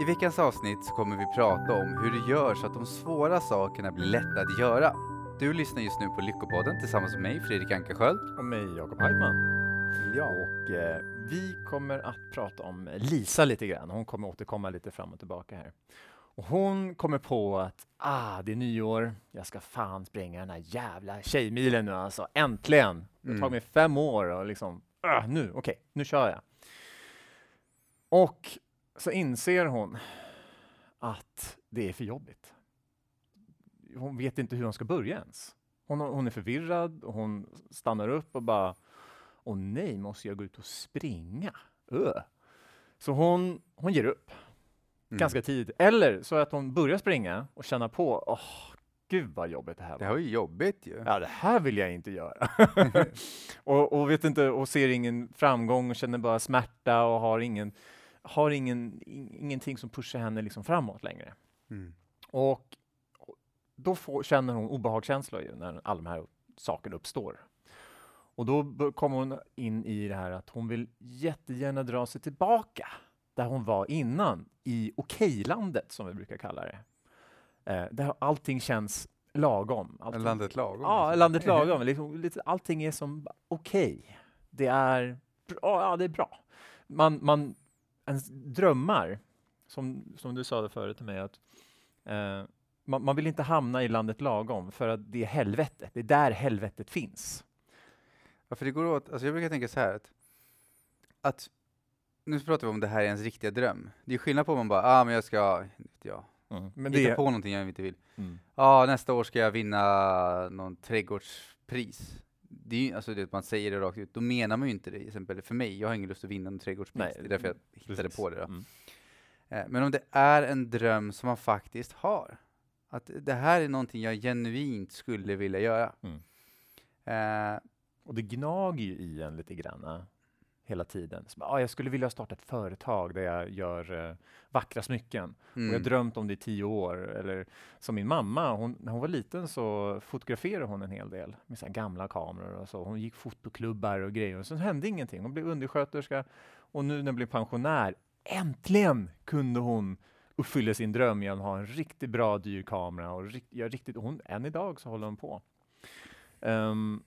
I veckans avsnitt så kommer vi prata om hur du gör så att de svåra sakerna blir lätta att göra. Du lyssnar just nu på Lyckopodden tillsammans med mig, Fredrik Ankarsköld. Och mig, Jakob Heidman. Ja. Och eh, vi kommer att prata om Lisa lite grann. Hon kommer återkomma lite fram och tillbaka här. Och hon kommer på att ah, det är nyår, jag ska fan springa den här jävla tjejmilen nu alltså. Äntligen! Det har Mm. tagit mig fem år och liksom, ah, nu, okej, nu kör jag. Och så inser hon att det är för jobbigt. Hon vet inte hur hon ska börja ens. Hon, hon är förvirrad och hon stannar upp och bara Åh nej, måste jag gå ut och springa? Öh. Så hon, hon ger upp Mm. ganska tidigt. Eller så att hon börjar springa och känna på Åh, gud vad jobbigt det här Det var. var ju jobbigt ju. Ja, det här vill jag inte göra. och, och vet inte, och ser ingen framgång och känner bara smärta och har ingen, har ingen, in, ingenting som pushar henne liksom framåt längre. Mm. Och då får, känner hon obehagskänslor ju när alla de här sakerna uppstår. Och då kommer hon in i det här att hon vill jättegärna dra sig tillbaka där hon var innan, i okejlandet som vi brukar kalla det. Eh, där allting känns lagom. Allting, Landet lagom. Ja, liksom. landet lagom. Liksom, allting är som okej. Det är bra. Ja, det är bra. Man, man, ens drömmar, som, som du sa det förut till mig, att eh, man, man vill inte hamna i landet lagom för att det är helvetet. Det är där helvetet finns. Ja, för det går åt, alltså jag brukar tänka så här att, att nu pratar vi om det här är ens riktiga dröm. Det är skillnad på om man bara, ah men jag ska, inte jag, Men hitta det, på någonting jag inte vill. mm, Ja, nästa år ska jag vinna någon trädgårdspris. Det är ju, alltså det, man säger det rakt ut, då menar man ju inte det. Till exempel för mig, jag har ingen lust att vinna någon trädgårdspris. Det är därför jag hittade precis. på det. Då. Mm. Eh, Men om det är en dröm som man faktiskt har, att det här är någonting jag genuint skulle vilja göra. Mm. Eh, Och det gnager ju i en lite grann hela tiden. Så, ah, jag skulle vilja starta ett företag där jag gör eh, vackra smycken. Och jag har mm. drömt om det i tio år. Eller som min mamma, hon, när hon var liten så fotograferade hon en hel del med så gamla kameror och så. Hon gick fotoklubbar och grejer och så hände ingenting. Hon blev undersköterska och nu när hon blev pensionär, äntligen kunde hon uppfylla sin dröm genom att ha en riktigt bra dyr kamera och rikt, ja, riktigt, hon, än idag så håller hon på. Ehm,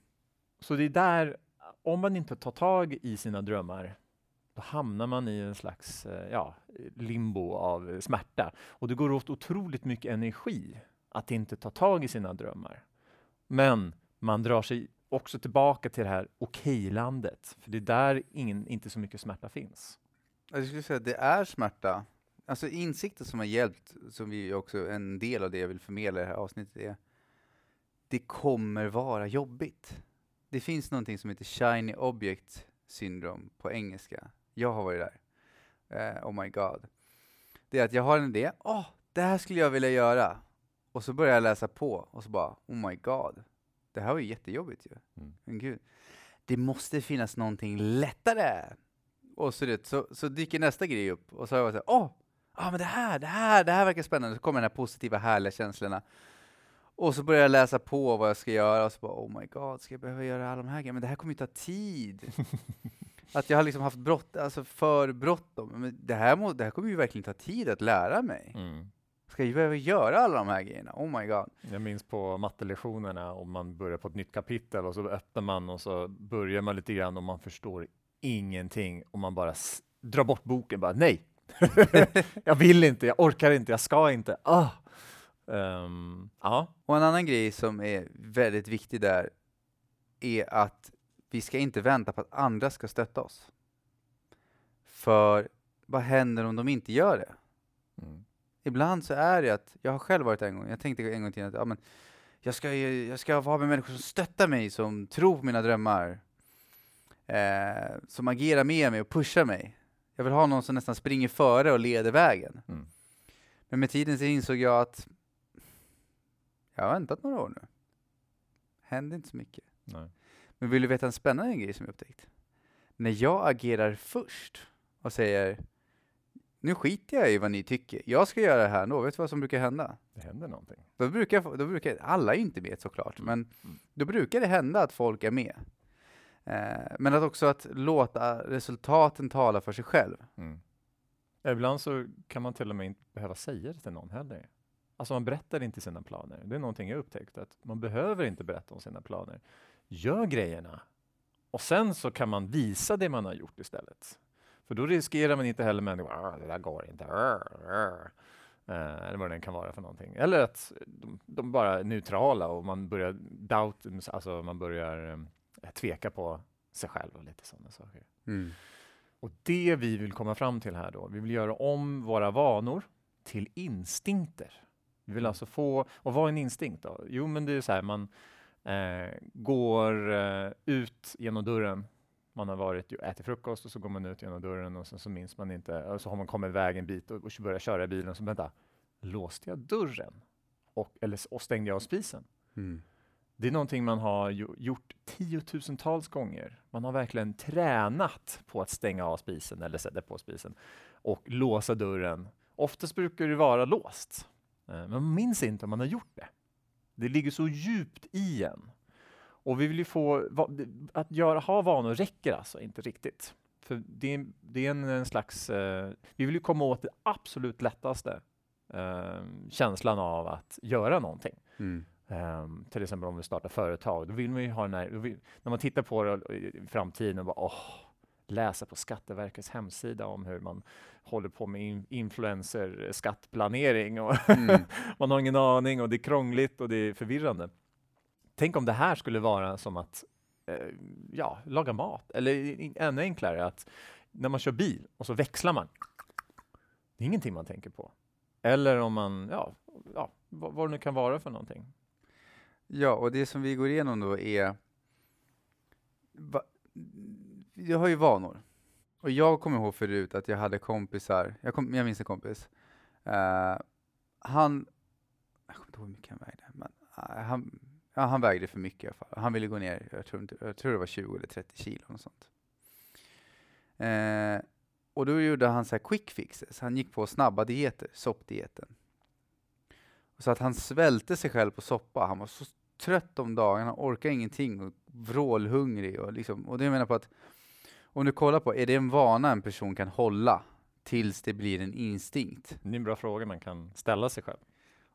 så det är där, om man inte tar tag i sina drömmar då hamnar man i en slags eh, ja, limbo av smärta. Och det går åt otroligt mycket energi att inte ta tag i sina drömmar. Men man drar sig också tillbaka till det här okej-landet. för det är där ingen, inte så mycket smärta finns. Jag skulle säga att det är smärta. Alltså insikten som har hjälpt, som vi också, en del av det jag vill förmedla i det här avsnittet är, det kommer vara jobbigt. Det finns någonting som heter shiny object syndrome på engelska. Jag har varit där. Eh, oh my god. Det är att jag har en idé, åh, det här skulle jag vilja göra. Och så börjar jag läsa på och så bara, oh my god. Det här var ju jättejobbigt ju. Mm. Men gud. Det måste finnas någonting lättare. Och så, det, så, så dyker nästa grej upp och så har jag varit såhär, åh, ah, men det här, det här, det här verkar spännande. Så kommer den här positiva, härliga känslorna. Och så börjar jag läsa på vad jag ska göra och så bara, oh my god, ska jag behöva göra alla de här grejerna? Men det här kommer ju ta tid. att jag har liksom haft brott, alltså för bråttom. Men det här, må, det här kommer ju verkligen ta tid att lära mig. Ska jag behöva göra alla de här grejerna? Oh my god. Jag minns på mattelektionerna om man börjar på ett nytt kapitel och så öppnar man och så börjar man lite grann och man förstår ingenting och man bara drar bort boken bara nej. jag vill inte, jag orkar inte, jag ska inte. Ah. Ja, Och en annan grej som är väldigt viktig där är att vi ska inte vänta på att andra ska stötta oss. För vad händer om de inte gör det? mm. Ibland så är det att, jag har själv varit en gång, jag tänkte en gång till att ja, men jag, ska, jag ska vara med människor som stöttar mig, som tror på mina drömmar, eh, som agerar med mig och pushar mig. Jag vill ha någon som nästan springer före och leder vägen. Mm. Men med tiden så insåg jag att jag har väntat några år nu. Hände inte så mycket. nej. Men vill du veta en spännande grej som jag upptäckt? När jag agerar först och säger nu skiter jag i vad ni tycker, jag ska göra det här ändå, vet du vad som brukar hända? det händer någonting. Då brukar, då brukar alla är ju inte med såklart, Mm. men då brukar det hända att folk är med. Eh, men att också att låta resultaten tala för sig själv. Mm. Ibland så kan man till och med inte behöva säga det till någon heller. Alltså man berättar inte sina planer. Det är någonting jag upptäckt att man behöver inte berätta om sina planer. Gör grejerna och sen så kan man visa det man har gjort istället. För då riskerar man inte heller människor, "Ah, det där går inte. Arr, arr." Eh, eller vad det kan vara för någonting. Eller att de, de bara är neutrala och man börjar doubt, alltså man börjar eh, tveka på sig själv och lite sådana saker. Mm. Och det vi vill komma fram till här då, vi vill göra om våra vanor till instinkter. Vi vill alltså få, och vad är en instinkt då? Jo, men det är så här, man eh, går eh, ut genom dörren. Man har varit ätit frukost och så går man ut genom dörren och sen så minns man inte, och så har man kommit iväg en bit och, och börjar köra i bilen. Så vänta, låste jag dörren? Och, eller, och stängde jag av spisen? Mm. Det är någonting man har gjort tiotusentals gånger. Man har verkligen tränat på att stänga av spisen eller sätta på spisen och låsa dörren. Oftast brukar det vara låst, men man minns inte om man har gjort det. Det ligger så djupt i en. Och vi vill ju få, att göra, ha vanor räcker alltså inte riktigt. För det är, det är en, en slags, eh, vi vill ju komma åt det absolut lättaste eh, känslan av att göra någonting. Mm. Ehm, till exempel om vi startar företag, då vill man ju ha den här, vill, när man tittar på det i framtiden och bara åh, läsa på Skatteverkets hemsida om hur man håller på med in, influencer skattplanering och Mm. man har ingen aning och det är krångligt och det är förvirrande. Tänk om det här skulle vara som att eh, ja, laga mat eller ännu enklare att när man kör bil och så växlar man. Det är ingenting man tänker på. Eller om man, ja, ja vad, vad det nu kan vara för någonting. Ja, och det som vi går igenom då är... Va, jag har ju vanor. Och jag kommer ihåg förut att jag hade kompisar, jag, kom, jag minns en kompis. Uh, han, jag kommer inte ihåg hur mycket han vägde, men uh, han, ja, han vägde för mycket i alla fall. Han ville gå ner, jag tror, inte, jag tror det var 20 eller 30 kilo, och sånt. Uh, och då gjorde han så här quick fixes, han gick på snabba dieter, soppdieten. Så att han svälte sig själv på soppa. Han var så trött om dagarna, orkade ingenting och vrålhungrig. Och, liksom, och det jag menar på att om du kollar på, är det en vana en person kan hålla tills det blir en instinkt? Det är en bra fråga man kan ställa sig själv.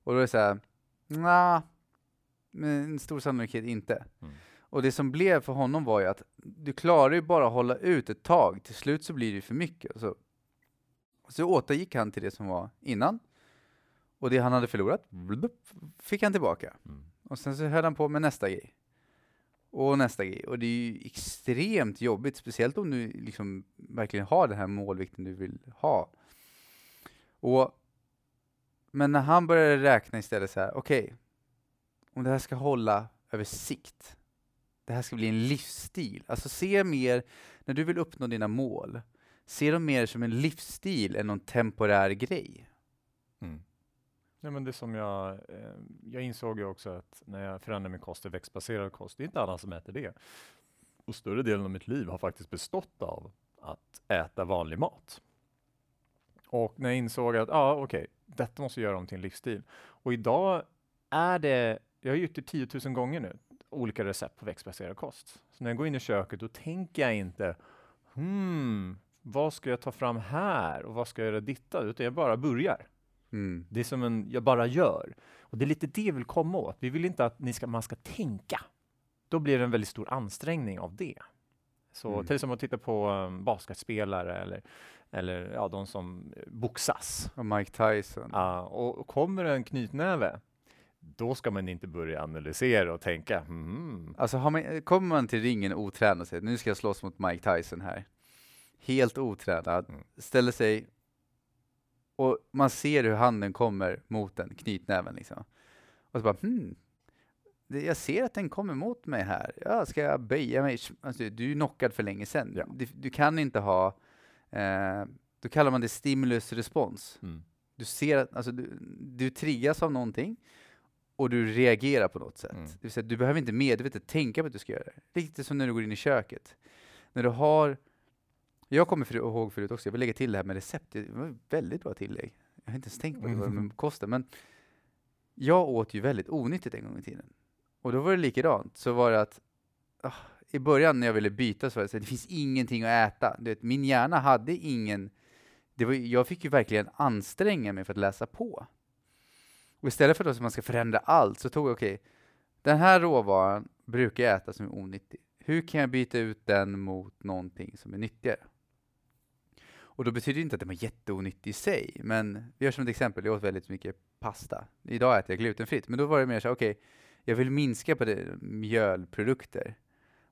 Och då är det så här, nja, med en stor sannolikhet inte. Mm. Och det som blev för honom var ju att du klarar ju bara att hålla ut ett tag, till slut så blir det ju för mycket. Så, så återgick han till det som var innan, och det han hade förlorat fick han tillbaka. Mm. Och sen så höll han på med nästa grej. Och nästa grej. Och det är ju extremt jobbigt, speciellt om du liksom verkligen har den här målvikten du vill ha. Och, men när han började räkna istället så här, okej, om det här ska hålla över sikt, det här ska bli en livsstil. Alltså se mer, när du vill uppnå dina mål, se dem mer som en livsstil än någon temporär grej. Mm. Nej, men det som jag, eh, jag insåg ju också att när jag förändrade min kost till växtbaserad kost, det är inte alla som äter det. Och större delen av mitt liv har faktiskt bestått av att äta vanlig mat. Och när jag insåg att, ja okej, detta måste jag göra om till en livsstil. Och idag är det, jag har gjort det 10 000 gånger nu, olika recept på växtbaserad kost. Så när jag går in i köket, då tänker jag inte, hmm, vad ska jag ta fram här och vad ska jag göra ditta? Utan jag bara börjar. Mm. Det är som en, jag bara gör. Och det är lite det vi vill komma åt. Vi vill inte att ni ska, man ska tänka. Då blir det en väldigt stor ansträngning av det. Så Mm. till exempel att titta på um, basketspelare eller, eller ja, de som eh, boxas. Och Mike Tyson. Ja, och, och kommer en knytnäve, då ska man inte börja analysera och tänka, hmm, Alltså man, kommer man till ringen otränad och säger nu ska jag slåss mot Mike Tyson här. Helt otränad, Mm. ställer sig och man ser hur handen kommer mot den, knytnäven liksom. Och så bara hmm, jag ser att den kommer mot mig här. Ja, ska jag böja mig? Alltså, du är knockad för länge sedan. Ja. Du, du kan inte ha, eh, då kallar man det stimulus respons. mm. Du ser att, alltså du, du triggas av någonting och du reagerar på något sätt. Mm. Det vill säga, du behöver inte medvetet tänka på att du ska göra det. Riktigt som när du går in i köket. När du har, jag kommer för, ihåg förut också, jag vill lägga till det här med recept, det var ett väldigt bra tillägg. Jag har inte ens tänkt på det, vad det Mm. kosten, men jag åt ju väldigt onyttigt en gång i tiden. Och då var det likadant, så var det att ah, i början när jag ville byta så var det så att det finns ingenting att äta. Du vet, min hjärna hade ingen det var, jag fick ju verkligen anstränga mig för att läsa på. Och istället för att man ska förändra allt så tog jag, okej, den här råvaran brukar jag äta som är onyttig. Hur kan jag byta ut den mot någonting som är nyttigare? Och då betyder det inte att den var jätteonyttig i sig, men vi gör som ett exempel, jag åt väldigt mycket pasta. Idag äter jag glutenfritt, men då var det mer så okej, okej, jag vill minska på det, mjölprodukter.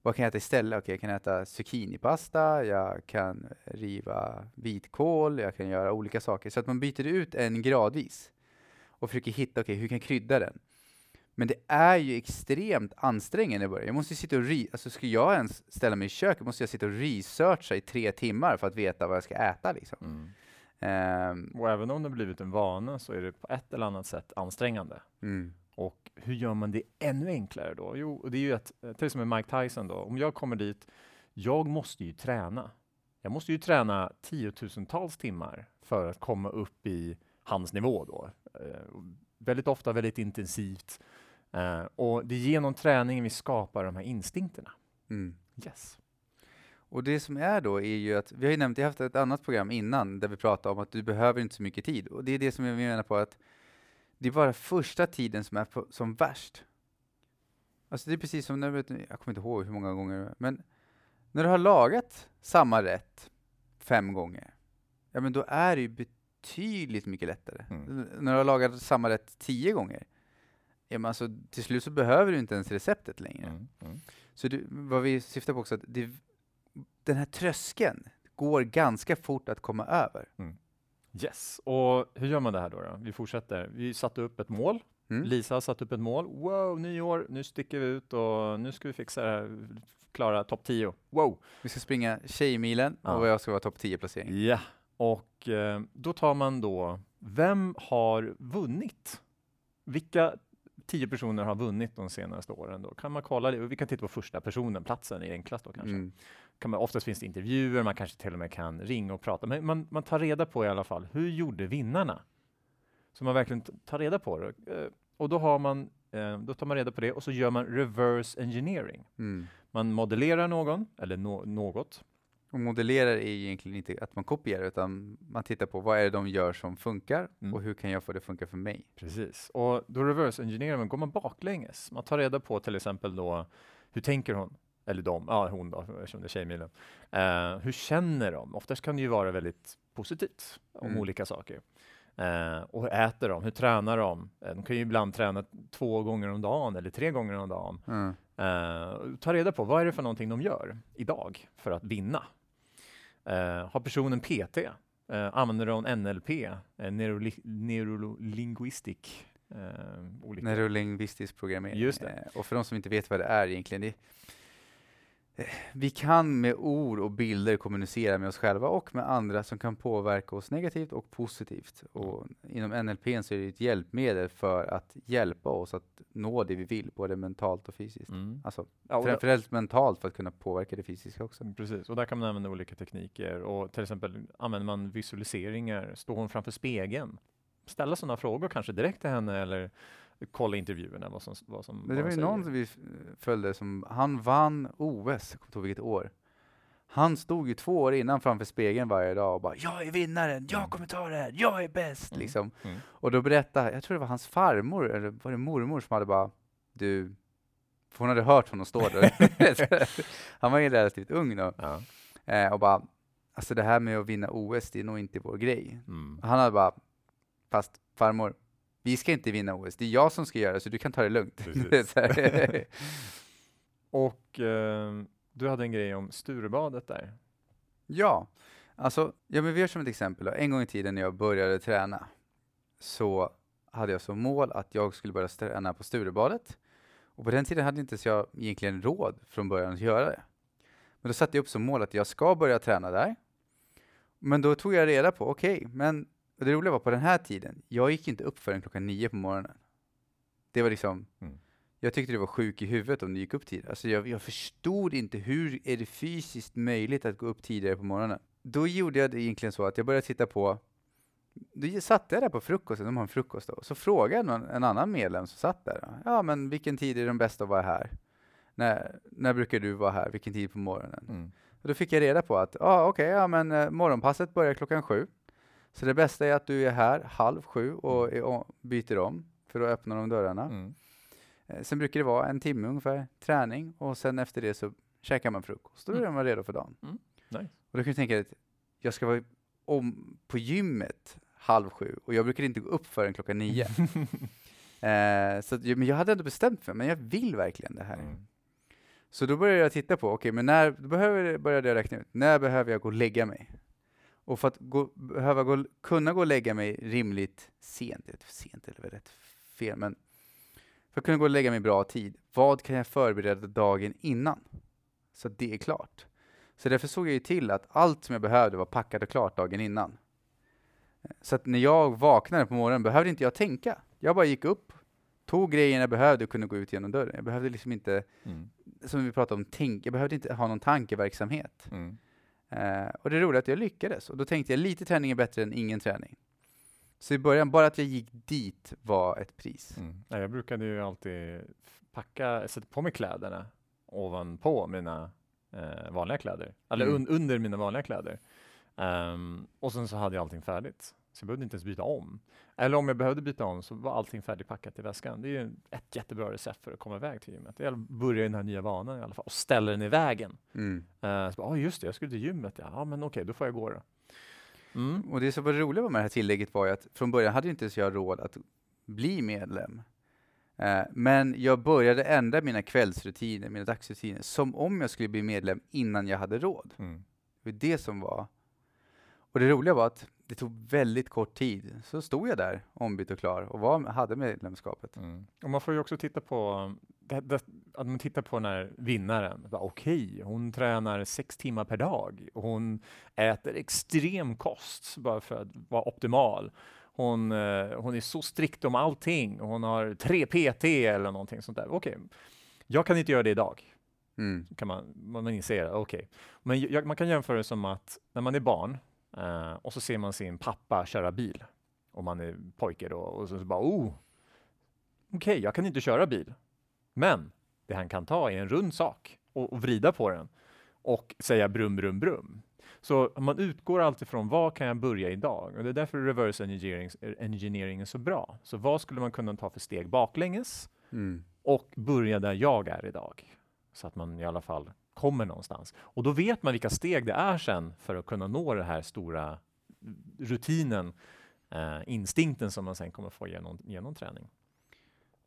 Vad kan jag äta istället? Okej, jag kan äta zucchinipasta, jag kan riva vitkål, jag kan göra olika saker. Så att man byter ut en gradvis och försöker hitta, okej, hur kan jag krydda den? Men det är ju extremt ansträngande i början. Jag måste ju sitta och re- alltså ska jag ens ställa mig i köket måste jag sitta och researcha i tre timmar för att veta vad jag ska äta liksom. Mm. Ehm, Och även om det blivit en vana så är det på ett eller annat sätt ansträngande. mm, Och hur gör man det ännu enklare då? Jo, det är ju att, till exempel Mike Tyson då, om jag kommer dit, jag måste ju träna. Jag måste ju träna tiotusentals timmar för att komma upp i hans nivå då. Eh, väldigt ofta, väldigt intensivt. Eh, och det är genom träningen vi skapar de här instinkterna. mm. Yes. Och det som är då är ju att, vi har ju nämnt, har haft ett annat program innan där vi pratade om att du behöver inte så mycket tid. Och det är det som jag menar på att det är bara första tiden som är på, som värst. Alltså det är precis som, när, jag kommer inte ihåg hur många gånger, men när du har lagat samma rätt fem gånger, ja men då är det ju betydligt mycket lättare. Mm. När du har lagat samma rätt tio gånger, ja men alltså till slut så behöver du inte ens receptet längre. Mm. Mm. Så det, vad vi syftar på också, att det, den här tröskeln går ganska fort att komma över. Yes. Och hur gör man det här då? då? Vi fortsätter. Vi satte upp ett mål. Mm. Lisa har satt upp ett mål. Wow, nyår, nu sticker vi ut och nu ska vi fixa det här, klara topp 10. Wow! Vi ska springa Tjejmilen Ja. och jag ska vara topp 10-placering. Ja, och eh, då tar man då, vem har vunnit? Vilka tio personer har vunnit de senaste åren? Då kan man kolla det. Vi kan titta på första personen, platsen är enklast då kanske. Mm. Kan man, oftast finns det intervjuer, man kanske till och med kan ringa och prata, men man, man tar reda på i alla fall, hur gjorde vinnarna? Så man verkligen tar reda på det. Eh, och då har man, eh, då tar man reda på det och så gör man reverse engineering. Mm. Man modellerar någon, eller nå- något, Och modellerar är egentligen inte att man kopierar, utan man tittar på vad är det de gör som funkar Mm. och hur kan jag få det att funka för mig? Precis, och då reverse engineerar man, går man baklänges. Man tar reda på till exempel då, hur tänker hon? Eller de, ja hon då, eftersom det är Tjejmilen. Eh, hur känner de? Oftast kan det ju vara väldigt positivt om Mm. olika saker. Eh, och hur äter de? Hur tränar de? Eh, de kan ju ibland träna två gånger om dagen eller tre gånger om dagen. Mm. Eh, ta reda på vad är det för någonting de gör idag för att vinna. Eh, har personen PT? Eh, använder de NLP? Eh, neuroli- neurolinguistic? Eh. Neurolingvistisk programmering. Just det. Eh, och för de som inte vet vad det är egentligen, det, vi kan med ord och bilder kommunicera med oss själva och med andra som kan påverka oss negativt och positivt. Och inom NLP så är det ett hjälpmedel för att hjälpa oss att nå det vi vill, både mentalt och fysiskt. Mm. Alltså Ja, framförallt mentalt för att kunna påverka det fysiska också. Precis, och där kan man använda olika tekniker. Och till exempel använder man visualiseringar. Står hon framför spegeln? Ställa sådana frågor kanske direkt till henne eller kolla intervjuerna vad som, vad som Men det de var ju någon som vi följde som, han vann OS, jag kommer inte ihåg vilket år. Han stod ju två år innan framför spegeln varje dag och bara ”Jag är vinnaren, jag kommer ta det här, jag är bäst!” Mm. liksom. Mm. Och då berättade, jag tror det var hans farmor, eller var det mormor som hade bara ”Du...” för hon hade hört honom stå där. han var ju relativt ung då. Ja. Eh, och bara ”Alltså det här med att vinna OS, det är nog inte vår grej”. Mm. Han hade bara ”Fast farmor, vi ska inte vinna OS, det är jag som ska göra så du kan ta det lugnt”. Och eh, du hade en grej om Sturebadet där. Ja, alltså, ja men vi gör som ett exempel. Då. En gång i tiden när jag började träna så hade jag som mål att jag skulle börja träna på Sturebadet. Och på den tiden hade inte så jag egentligen råd från början att göra det. Men då satte jag upp som mål att jag ska börja träna där. Men då tog jag reda på, okej, men och det roliga var på den här tiden, jag gick inte upp förrän klockan nio på morgonen. Det var liksom, Mm. jag tyckte det var sjuk i huvudet om du gick upp tidigare. Alltså jag, jag förstod inte hur är det fysiskt möjligt att gå upp tidigare på morgonen. Då gjorde jag det egentligen så att jag började titta på, då satt jag där på frukosten, de har en frukost då, så frågade någon, en annan medlem som satt där, ja men vilken tid är den bästa att vara här? När, när brukar du vara här? Vilken tid på morgonen? Mm. Och då fick jag reda på att, ja okej, ja men eh, morgonpasset börjar klockan sju. Så det bästa är att du är här halv sju och Mm. är, byter om, för då öppnar de dörrarna. Mm. Eh, Sen brukar det vara en timme ungefär träning och sen efter det så käkar man frukost. Då är Mm. man redo för dagen. Mm. Nice. Och då kan du tänka dig att jag ska vara om på gymmet halv sju och jag brukar inte gå upp förrän klockan nio. eh, så men jag hade ändå bestämt mig, men jag vill verkligen det här. Mm. Så då började jag titta på, okej, men när, då behöver, började jag räkna ut, när behöver jag gå och lägga mig? Och för att gå, behöva gå, kunna gå och lägga mig rimligt sent, sent eller rätt fel, men för att kunna gå och lägga mig bra tid, vad kan jag förbereda dagen innan? Så att det är klart. Så därför såg jag ju till att allt som jag behövde var packat och klart dagen innan. Så att när jag vaknade på morgonen behövde inte jag tänka. Jag bara gick upp, tog grejerna jag behövde och kunde gå ut genom dörren. Jag behövde liksom inte Mm. som vi pratade om, tänk, jag behövde inte ha någon tankeverksamhet. Mm. Eh, och det roliga är att jag lyckades. Och då tänkte jag, lite träning är bättre än ingen träning. Så i början, bara att jag gick dit var ett pris. Mm. Jag brukade ju alltid packa, sätta på mig kläderna ovanpå mina eh, vanliga kläder. Eller Mm. un, under mina vanliga kläder. Ehm, och sen så hade jag allting färdigt. Så jag behövde inte ens byta om. Eller om jag behövde byta om så var allting färdigpackat i väskan. Det är ju ett jättebra recept för att komma iväg till gymmet. Det är att börja i den här nya vanan i alla fall och ställa den i vägen. Mm. Uh, så bara, ah, just det, jag skulle till gymmet. Ja, ah, men okej, då får jag gå då. Mm. Och det som var roligt med det här tillägget var ju att från början hade inte ens jag råd att bli medlem. Eh, men jag började ändra mina kvällsrutiner, mina dagsrutiner, som om jag skulle bli medlem innan jag hade råd. Mm. Det var det som var... Och det roliga var att det tog väldigt kort tid, så stod jag där ombytt och klar och var, hade medlemskapet. Mm. Och man får ju också titta på, det, det, att man tittar på den här vinnaren. Okej, hon tränar sex timmar per dag. Hon äter extrem kost bara för att vara optimal. Hon, eh, hon är så strikt om allting. Hon har tre PT eller någonting sånt där. Okej, jag kan inte göra det idag. Mm. Kan man, man inser, okej. Men jag, man kan jämföra det som att när man är barn eh, och så ser man sin pappa köra bil och man är pojke då och så, så bara, oh, okej, jag kan inte köra bil. Men det han kan ta är en rund sak och, och vrida på den och säga brum, brum, brum. Så man utgår alltid från vad kan jag börja idag? Och det är därför reverse engineering, engineering är så bra. Så vad skulle man kunna ta för steg baklänges Mm. och börja där jag är idag? Så att man i alla fall kommer någonstans. Och då vet man vilka steg det är sen för att kunna nå den här stora rutinen, eh, instinkten som man sen kommer få genom, genom träning.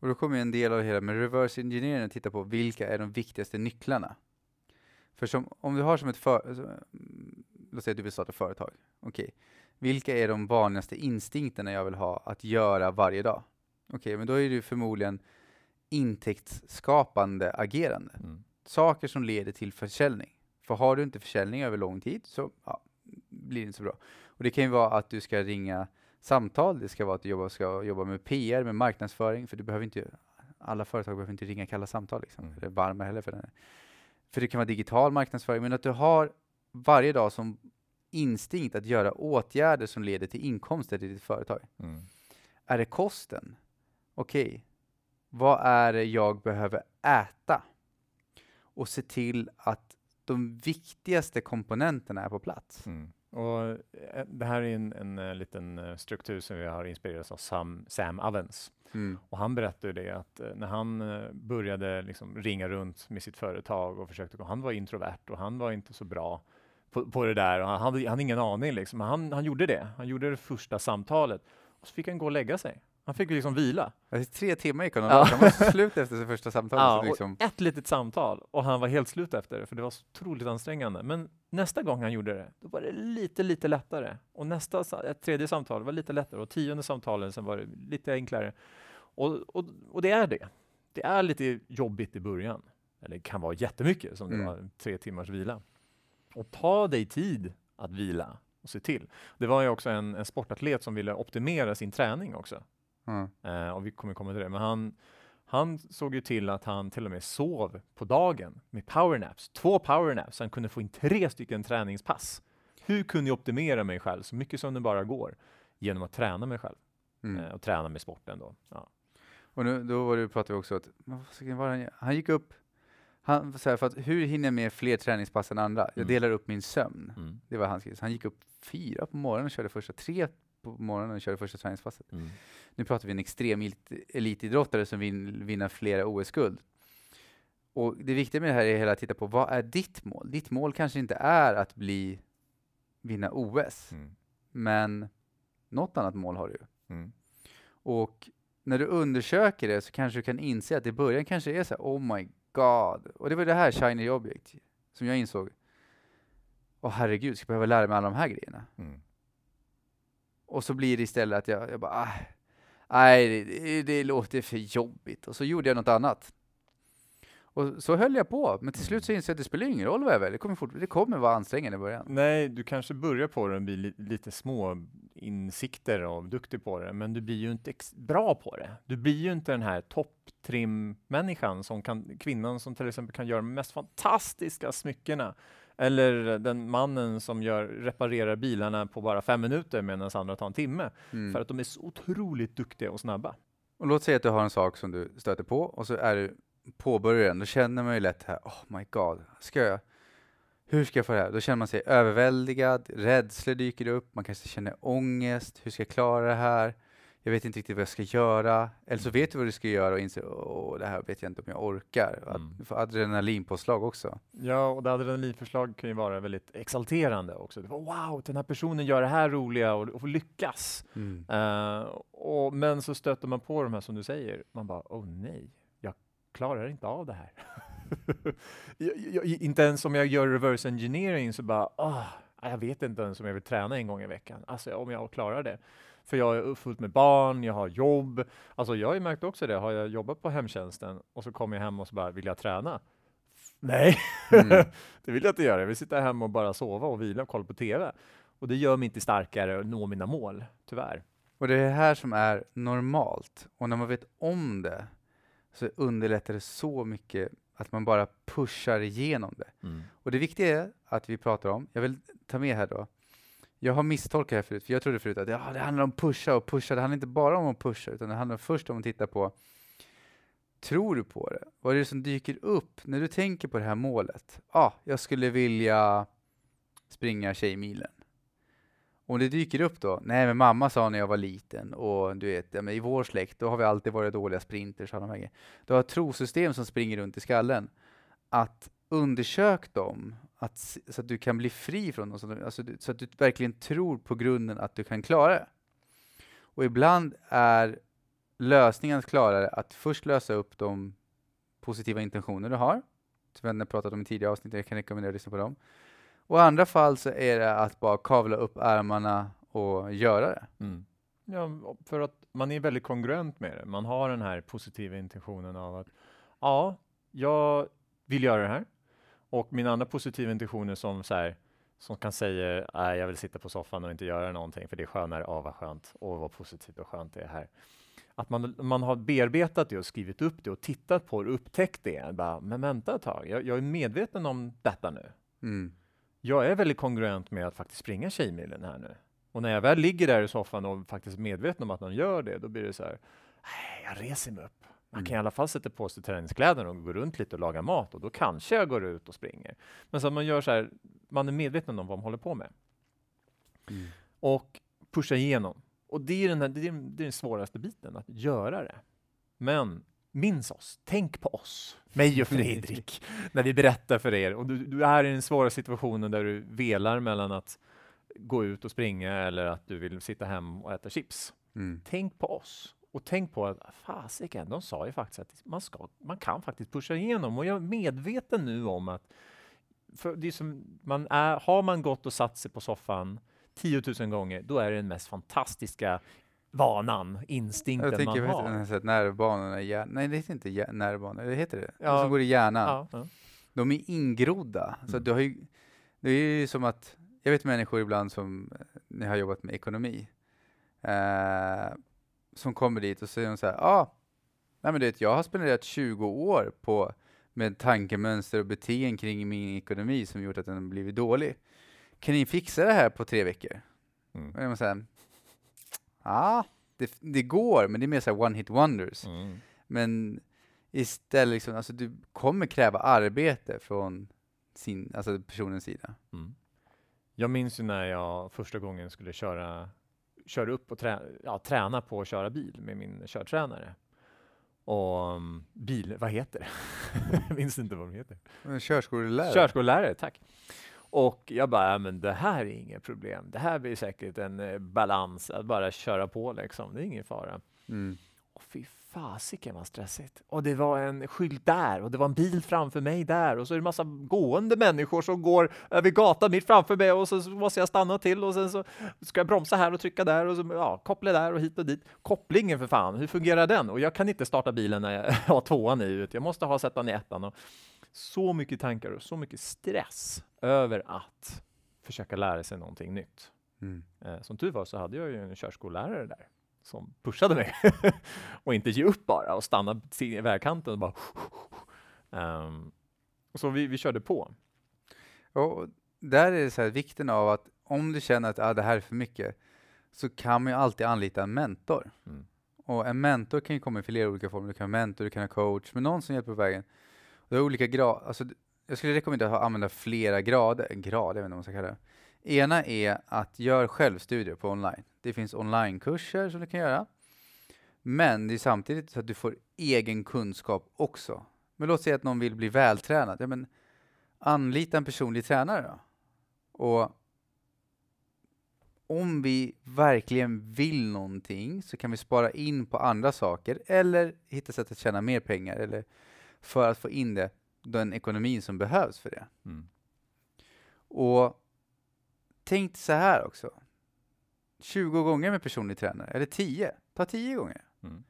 Och då kommer en del av det hela med reverse engineering att titta på vilka är de viktigaste nycklarna. För som, om du har som ett för, mm, låt säga att du vill starta företag. Okej, vilka är de vanligaste instinkterna jag vill ha att göra varje dag? Okej, men då är det ju förmodligen intäktsskapande agerande. Mm. Saker som leder till försäljning. För har du inte försäljning över lång tid så ja, blir det inte så bra. Och det kan ju vara att du ska ringa samtal, det ska vara att du jobba, ska jobba med PR, med marknadsföring, för du behöver inte, alla företag behöver inte ringa kalla samtal, liksom, Mm. eller varma heller för den. För det kan vara digital marknadsföring, men att du har varje dag som instinkt att göra åtgärder som leder till inkomster i ditt företag. Mm. Är det kosten? Okej, vad är det jag behöver äta? Och se till att de viktigaste komponenterna är på plats. Mm. Och eh, det här är en, en, eh, liten eh, struktur som vi har inspirerats av Sam, Sam Ovens. Mm. Och han berättade det att när han började liksom ringa runt med sitt företag och försökte, han var introvert och han var inte så bra på, på det där och han hade, han hade ingen aning liksom. Men han, han gjorde det. Han gjorde det första samtalet och så fick han gå och lägga sig. Han fick liksom vila. Alltså, tre timmar gick han och Ja. han var slut efter sitt första samtal. Ja, liksom, ett litet samtal och han var helt slut efter det för det var så otroligt ansträngande. Men nästa gång han gjorde det, då var det lite, lite lättare. Och nästa, ett tredje samtal var lite lättare och tionde samtalen sen var det lite enklare. Och, och, och det är det. Det är lite jobbigt i början. Eller det kan vara jättemycket som det Mm. var tre timmars vila. Och ta dig tid att vila och se till. Det var ju också en, en sportatlet som ville optimera sin träning också. Eh, och vi kommer komma till det. Men han, han såg ju till att han till och med sov på dagen med powernaps. Två powernaps. Han kunde få in tre stycken träningspass. Hur kunde jag optimera mig själv så mycket som det bara går? Genom att träna mig själv Mm. eh, och träna med sporten då. Ja. Och nu, då var det, pratade vi också att, han gick upp, han, så här, för att hur hinner jag med fler träningspass än andra? Jag Mm. delar upp min sömn. Mm. Det var hans grej. Så han gick upp fyra på morgonen och körde första tre på morgonen och körde första träningspasset. Mm. Nu pratar vi en extrem elit- elitidrottare som vill vinna flera OS-guld. Och det viktiga med det här är hela att titta på vad är ditt mål? Ditt mål kanske inte är att bli vinna OS, Mm. men något annat mål har du. Mm. Och när du undersöker det så kanske du kan inse att i början kanske är så här, oh my god. Och det var det här shiny object som jag insåg. Åh herregud, ska jag behöva lära mig alla de här grejerna? Mm. Och så blir det istället att jag, jag bara, ah, nej, det, det, det låter för jobbigt. Och så gjorde jag något annat. Och så höll jag på, men till slut så insåg jag att det spelar ingen roll vad jag väljer. Det kommer, fort, det kommer vara ansträngande i början. Nej, du kanske börjar på det och blir li lite små insikter och duktig på det, men du blir ju inte bra på det. Du blir ju inte den här topptrim-människan som kan, kvinnan som till exempel kan göra de mest fantastiska smyckena. Eller den mannen som gör, reparerar bilarna på bara fem minuter medan andra tar en timme. Mm. För att de är så otroligt duktiga och snabba. Och låt säga att du har en sak som du stöter på och så är du påbörjar den. Då känner man ju lätt här, oh my god, ska jag? Hur ska jag få det här? Då känner man sig överväldigad, rädslor dyker upp, man kanske känner ångest. Hur ska jag klara det här? Jag vet inte riktigt vad jag ska göra. Eller så vet du vad du ska göra och inser, åh, det här vet jag inte om jag orkar. Att Mm. du får adrenalinpåslag också. Ja, och det adrenalinförslag kan ju vara väldigt exalterande också. Wow, den här personen gör det här roliga och, och lyckas. Eh, och, men så stöter man på de här som du säger, man bara, åh nej, jag klarar inte av det här. jag, jag, inte ens om jag gör reverse engineering så bara, ah, jag vet inte ens om jag vill träna en gång i veckan, alltså om jag klarar det. För jag är fullt med barn, jag har jobb. Alltså jag har ju märkt också det, har jag jobbat på hemtjänsten och så kommer jag hem och så bara, vill jag träna? Nej, Mm. det vill jag inte göra. Jag vill sitta hemma och bara sova och vila och kolla på TV. Och det gör mig inte starkare och nå mina mål, tyvärr. Och det är det här som är normalt. Och när man vet om det så underlättar det så mycket att man bara pushar igenom det. Och det viktiga är att vi pratar om, jag vill ta med här då, jag har misstolkat det här förut, för jag trodde förut att ja, det handlar om pusha och pusha, det handlar inte bara om att pusha, utan det handlar först om att titta på, tror du på det? Vad är det som dyker upp när du tänker på det här målet? Ja, ah, jag skulle vilja springa Tjejmilen. Om det dyker upp då, nej men mamma sa när jag var liten och du vet, ja, men i vår släkt då har vi alltid varit dåliga sprinters och de. Du har ett trosystem som springer runt i skallen. Att undersök dem, att, så att du kan bli fri från dem, så att, alltså du- alltså, så att du verkligen tror på grunden att du kan klara det. Och ibland är lösningen att klara det att först lösa upp de positiva intentioner du har, som vi har pratat om i tidigare avsnitt, jag kan rekommendera att lyssna på dem. Och i andra fall så är det att bara kavla upp ärmarna och göra det. Mm. Ja, för att man är väldigt kongruent med det. Man har den här positiva intentionen av att ja, jag vill göra det här. Och mina andra positiva intentioner som så här, som kan säga nej, jag vill sitta på soffan och inte göra någonting för det är skönare. Åh, vad skönt. Åh, vad positivt och skönt det är här. Att man, man har bearbetat det och skrivit upp det och tittat på det och upptäckt det. Bara, men vänta ett tag, jag, jag är medveten om detta nu. Mm. Jag är väldigt kongruent med att faktiskt springa Tjejmilen här nu. Och när jag väl ligger där i soffan och faktiskt är medveten om att man gör det, då blir det så här, "Nej, jag reser mig upp. Man kan i alla fall sätta på sig träningskläderna och gå runt lite och laga mat och då kanske jag går ut och springer. Men så att man gör så här, man är medveten om vad man håller på med Mm. och pusha igenom. Och det är den, här, det är, det är den svåraste biten, att göra det. Men minns oss, tänk på oss, mig och Fredrik, när vi berättar för er. Och du, du är i den svåra situationen där du velar mellan att gå ut och springa eller att du vill sitta hem och äta chips. Mm. Tänk på oss. Och tänk på att fasiken, de sa ju faktiskt att man, ska, man kan faktiskt pusha igenom. Och jag är medveten nu om att för det är som, man är, har man gått och satt sig på soffan 10 000 gånger, då är det den mest fantastiska vanan, instinkten Jag tänker man har. den här nervbanorna i hjärnan. Nej, det heter inte hjär- nervbanor. Det heter det? Ja. De som går i hjärnan. Ja, ja. De är ingrodda. Så Mm. du har ju, det är ju som att, jag vet människor ibland som, eh, jag har jobbat med ekonomi, eh, som kommer dit och säger så här, ah, nej men du vet, jag har spenderat 20 år på med tankemönster och beteenden kring min ekonomi som gjort att den blivit dålig. Kan ni fixa det här på tre veckor? Mm. Och jag måste säga, ja, det, det går, men det är mer så här one hit wonders. Mm. Men istället, liksom, alltså, du kommer kräva arbete från sin, alltså personens sida. Mm. Jag minns ju när jag första gången skulle köra kör upp och trä, ja, tränar på att köra bil med min körtränare. Och um, bil, vad heter det? jag minns inte vad de heter. Körskolelärare? Körskollärare, tack. Och jag bara, ja, men det här är inget problem. Det här blir säkert en eh, balans, att bara köra på liksom. Det är ingen fara. Mm. Och fy fasiken vad stressigt. Och det var en skylt där och det var en bil framför mig där och så är det massa gående människor som går över gatan mitt framför mig och så måste jag stanna till och sen så ska jag bromsa här och trycka där och så ja, koppla där och hit och dit. Kopplingen för fan, hur fungerar den? Och jag kan inte starta bilen när jag har tvåan i, jag måste ha sättan i ettan. Och så mycket tankar och så mycket stress över att försöka lära sig någonting nytt. Mm. Eh, Som tur var så hade jag ju en körskollärare där som pushade mig och inte ge upp bara och stanna i vägkanten och bara Ehm, Så vi, vi körde på. Och där är det så här, vikten av att om du känner att ah, det här är för mycket, så kan man ju alltid anlita en mentor. Mm. Och en mentor kan ju komma i flera olika former. Du kan ha mentor, du kan ha coach, men någon som hjälper på vägen. Och det är olika grad. Alltså, jag skulle rekommendera att använda flera grader. Grad, jag vet inte vad man ska kalla det. Ena är att göra självstudier på online. Det finns onlinekurser som du kan göra. Men det är samtidigt så att du får egen kunskap också. Men låt säga att någon vill bli vältränad. Ja, men anlita en personlig tränare då. Och om vi verkligen vill någonting så kan vi spara in på andra saker eller hitta sätt att tjäna mer pengar eller för att få in det, den ekonomin som behövs för det. Mm. Och tänk så här också. 20 gånger med personlig tränare, eller 10. Ta 10 gånger. Mm.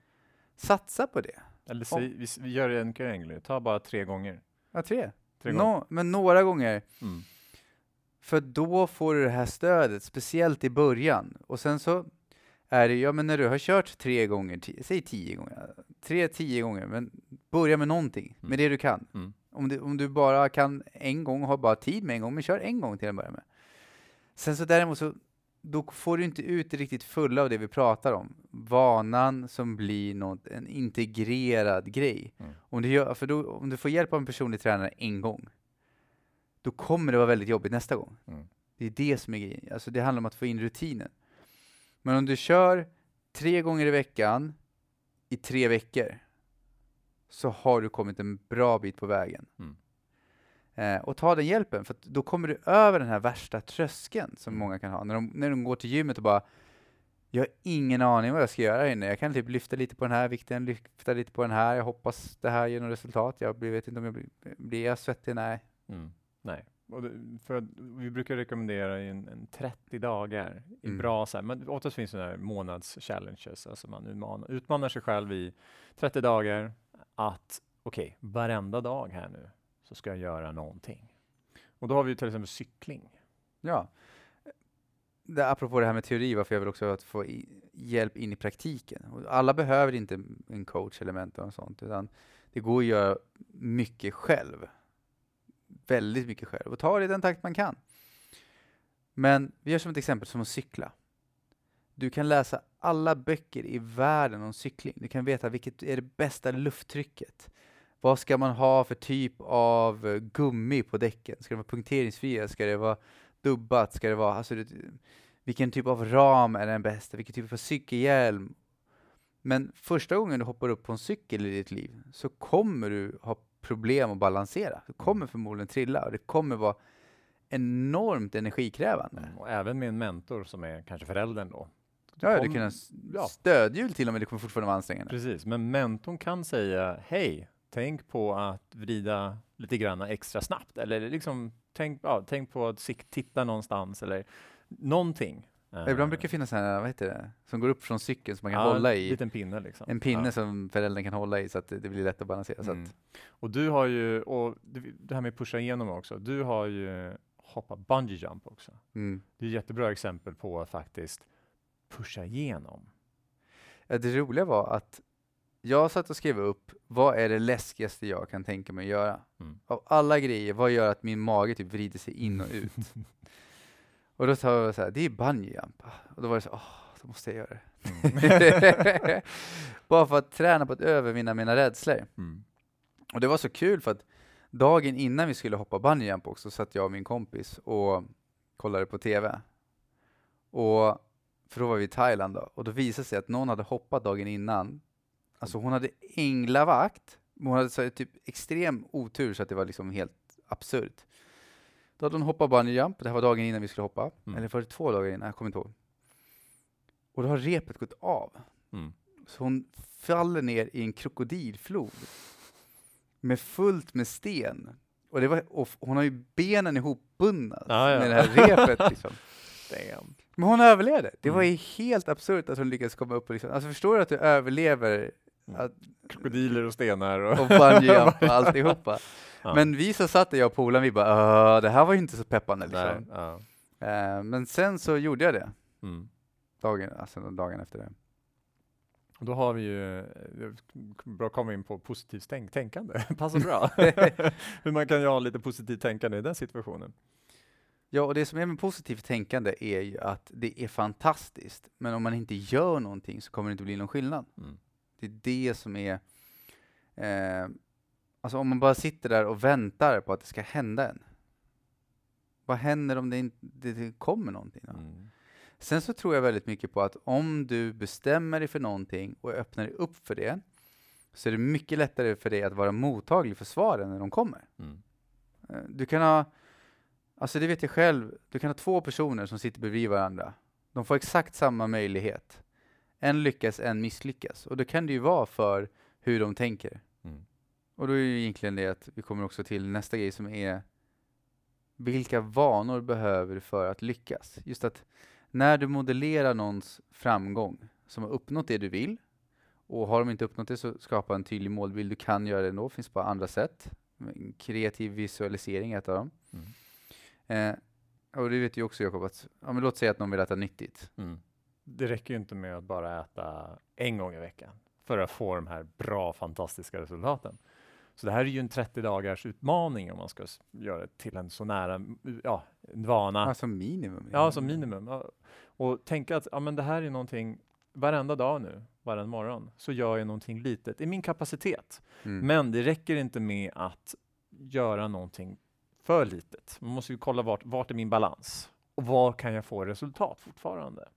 Satsa på det. Eller säg, vi, vi gör det en enklare, ta bara tre gånger. Ja, tre. Tre gånger. Nå, men några gånger. Mm. För då får du det här stödet, speciellt i början. Och sen så är det, ja men när du har kört tre gånger, ti- säg tio gånger, tre, tio gånger, men börja med någonting, Mm. med det du kan. Mm. Om du, om du bara kan en gång, har bara tid med en gång, men kör en gång till att börja med. Sen så däremot så, då får du inte ut det riktigt fulla av det vi pratar om. Vanan som blir något, en integrerad grej. Mm. Om, du gör, för då, om du får hjälp av en personlig tränare en gång, då kommer det vara väldigt jobbigt nästa gång. Mm. Det är det som är grejen. Alltså det handlar om att få in rutinen. Men om du kör tre gånger i veckan i tre veckor så har du kommit en bra bit på vägen. Mm. Eh, och ta den hjälpen, för att då kommer du över den här värsta tröskeln som Mm. många kan ha. När de, när de går till gymmet och bara jag har ingen aning vad jag ska göra här inne. Jag kan typ lyfta lite på den här vikten, lyfta lite på den här. Jag hoppas det här ger något resultat. Jag blir- vet inte om jag blir, blir jag svettig? Nej. Mm. Nej. Och det, för att vi brukar rekommendera en, en 30 dagar i Mm. bra så här, men oftast finns det månads-challenges, alltså man utmanar, utmanar sig själv i 30 dagar att okej, varenda dag här nu så ska jag göra någonting. Och då har vi ju till exempel cykling. Ja. Det, apropå det här med teori, varför jag vill också att få i, hjälp in i praktiken. Och alla behöver inte en coach eller mentor och sånt, utan det går att göra mycket själv. Väldigt mycket själv. Och ta det i den takt man kan. Men vi gör som ett exempel som att cykla. Du kan läsa alla böcker i världen om cykling. Du kan veta vilket är det bästa lufttrycket. Vad ska man ha för typ av eh, gummi på däcken? Ska det vara punkteringsfria? Ska det vara dubbat? Ska det vara, alltså, det, vilken typ av ram är den bästa? Vilken typ av cykelhjälm? Men första gången du hoppar upp på en cykel i ditt liv så kommer du ha problem att balansera. Du kommer förmodligen trilla och det kommer vara enormt energikrävande. Mm. Och även med en mentor som är kanske föräldern då. Ja, du kan ha ja. stödhjul till och med, det kommer fortfarande vara ansträngande. Precis, men mentorn kan säga hej, tänk på att vrida lite grann extra snabbt eller liksom tänk, ja, tänk på att sikt, titta någonstans eller någonting. Ibland brukar det finnas sådana, vad heter det, som går upp från cykeln som man kan ja, hålla En i. liten pinne liksom. En pinne Ja. som föräldern kan hålla i så att det, det blir lätt att balansera. Så Mm. att, Och du har ju, och det, här med pusha igenom också, du har ju hoppat bungee jump också. mm. Det är ett jättebra exempel på att faktiskt pusha igenom. Det roliga var att jag satt och skrev upp vad är det läskigaste jag kan tänka mig att göra. Mm. Av alla grejer, vad gör att min mage typ vrider sig in och ut? och då sa jag så här, det är bungee jump. Och då var det så, åh, då måste jag göra det. Mm. Bara för att träna på att övervinna mina rädslor. Mm. Och det var så kul för att dagen innan vi skulle hoppa bungee jump också satt jag och min kompis och kollade på TV. Och för då var vi i Thailand då, och då visade det sig att någon hade hoppat dagen innan. Alltså hon hade änglavakt, men hon hade så typ extrem otur så att det var liksom helt absurt. Då hade hon hoppat bungee jump, det här var dagen innan vi skulle hoppa, Mm. eller var det två dagar innan? Jag kommer inte ihåg. Och då har repet gått av. Mm. Så hon faller ner i en krokodilflod med fullt med sten. Och, det var, och hon har ju benen ihopbundna Ja, ja. med det här repet. Liksom. Damn. Men hon överlevde. Det var Mm. ju helt absurt att hon lyckades komma upp och liksom, alltså förstår du att du överlever Mm. Att, Krokodiler och stenar och... och bungee jump och alltihopa? Ja. Men vi som satt jag och polaren, vi bara "Åh, det här var ju inte så peppande Nej, liksom. ja. Eh, men sen så gjorde jag det, Mm. dagen, alltså dagen efter det. Och Då har vi ju, eh, bra komma in på positivt tänk tänkande, passar bra. Hur man kan ha lite positivt tänkande i den situationen. Ja, och det som är med positivt tänkande är ju att det är fantastiskt, men om man inte gör någonting så kommer det inte bli någon skillnad. Mm. Det är det som är... Eh, alltså om man bara sitter där och väntar på att det ska hända en. Vad händer om det inte det, kommer någonting? Mm. Sen så tror jag väldigt mycket på att om du bestämmer dig för någonting och öppnar dig upp för det, så är det mycket lättare för dig att vara mottaglig för svaren när de kommer. Mm. Eh, Du kan ha, alltså det vet jag själv, du kan ha två personer som sitter bredvid varandra. De får exakt samma möjlighet. En lyckas, en misslyckas. Och då kan det ju vara för hur de tänker. Mm. Och då är ju egentligen det att vi kommer också till nästa grej som är vilka vanor behöver du för att lyckas? Just att när du modellerar någons framgång som har uppnått det du vill och har de inte uppnått det så skapa en tydlig målbild. Du kan göra det ändå, finns bara andra sätt. Kreativ visualisering är ett av dem. Mm. Eh, och det vet ju också Jakob att, ja, men låt säga att någon vill äta nyttigt. Mm. Det räcker ju inte med att bara äta en gång i veckan för att få de här bra, fantastiska resultaten. Så det här är ju en 30 dagars utmaning om man ska göra det till en så nära, ja, en vana. Alltså minimum. Ja, som minimum. Ja. Och tänka att ja, men det här är någonting varenda dag nu, varannan morgon, så gör jag någonting litet i min kapacitet. Mm. Men det räcker inte med att göra någonting för litet. Man måste ju kolla vart, vart är min balans? Och var kan jag få resultat fortfarande?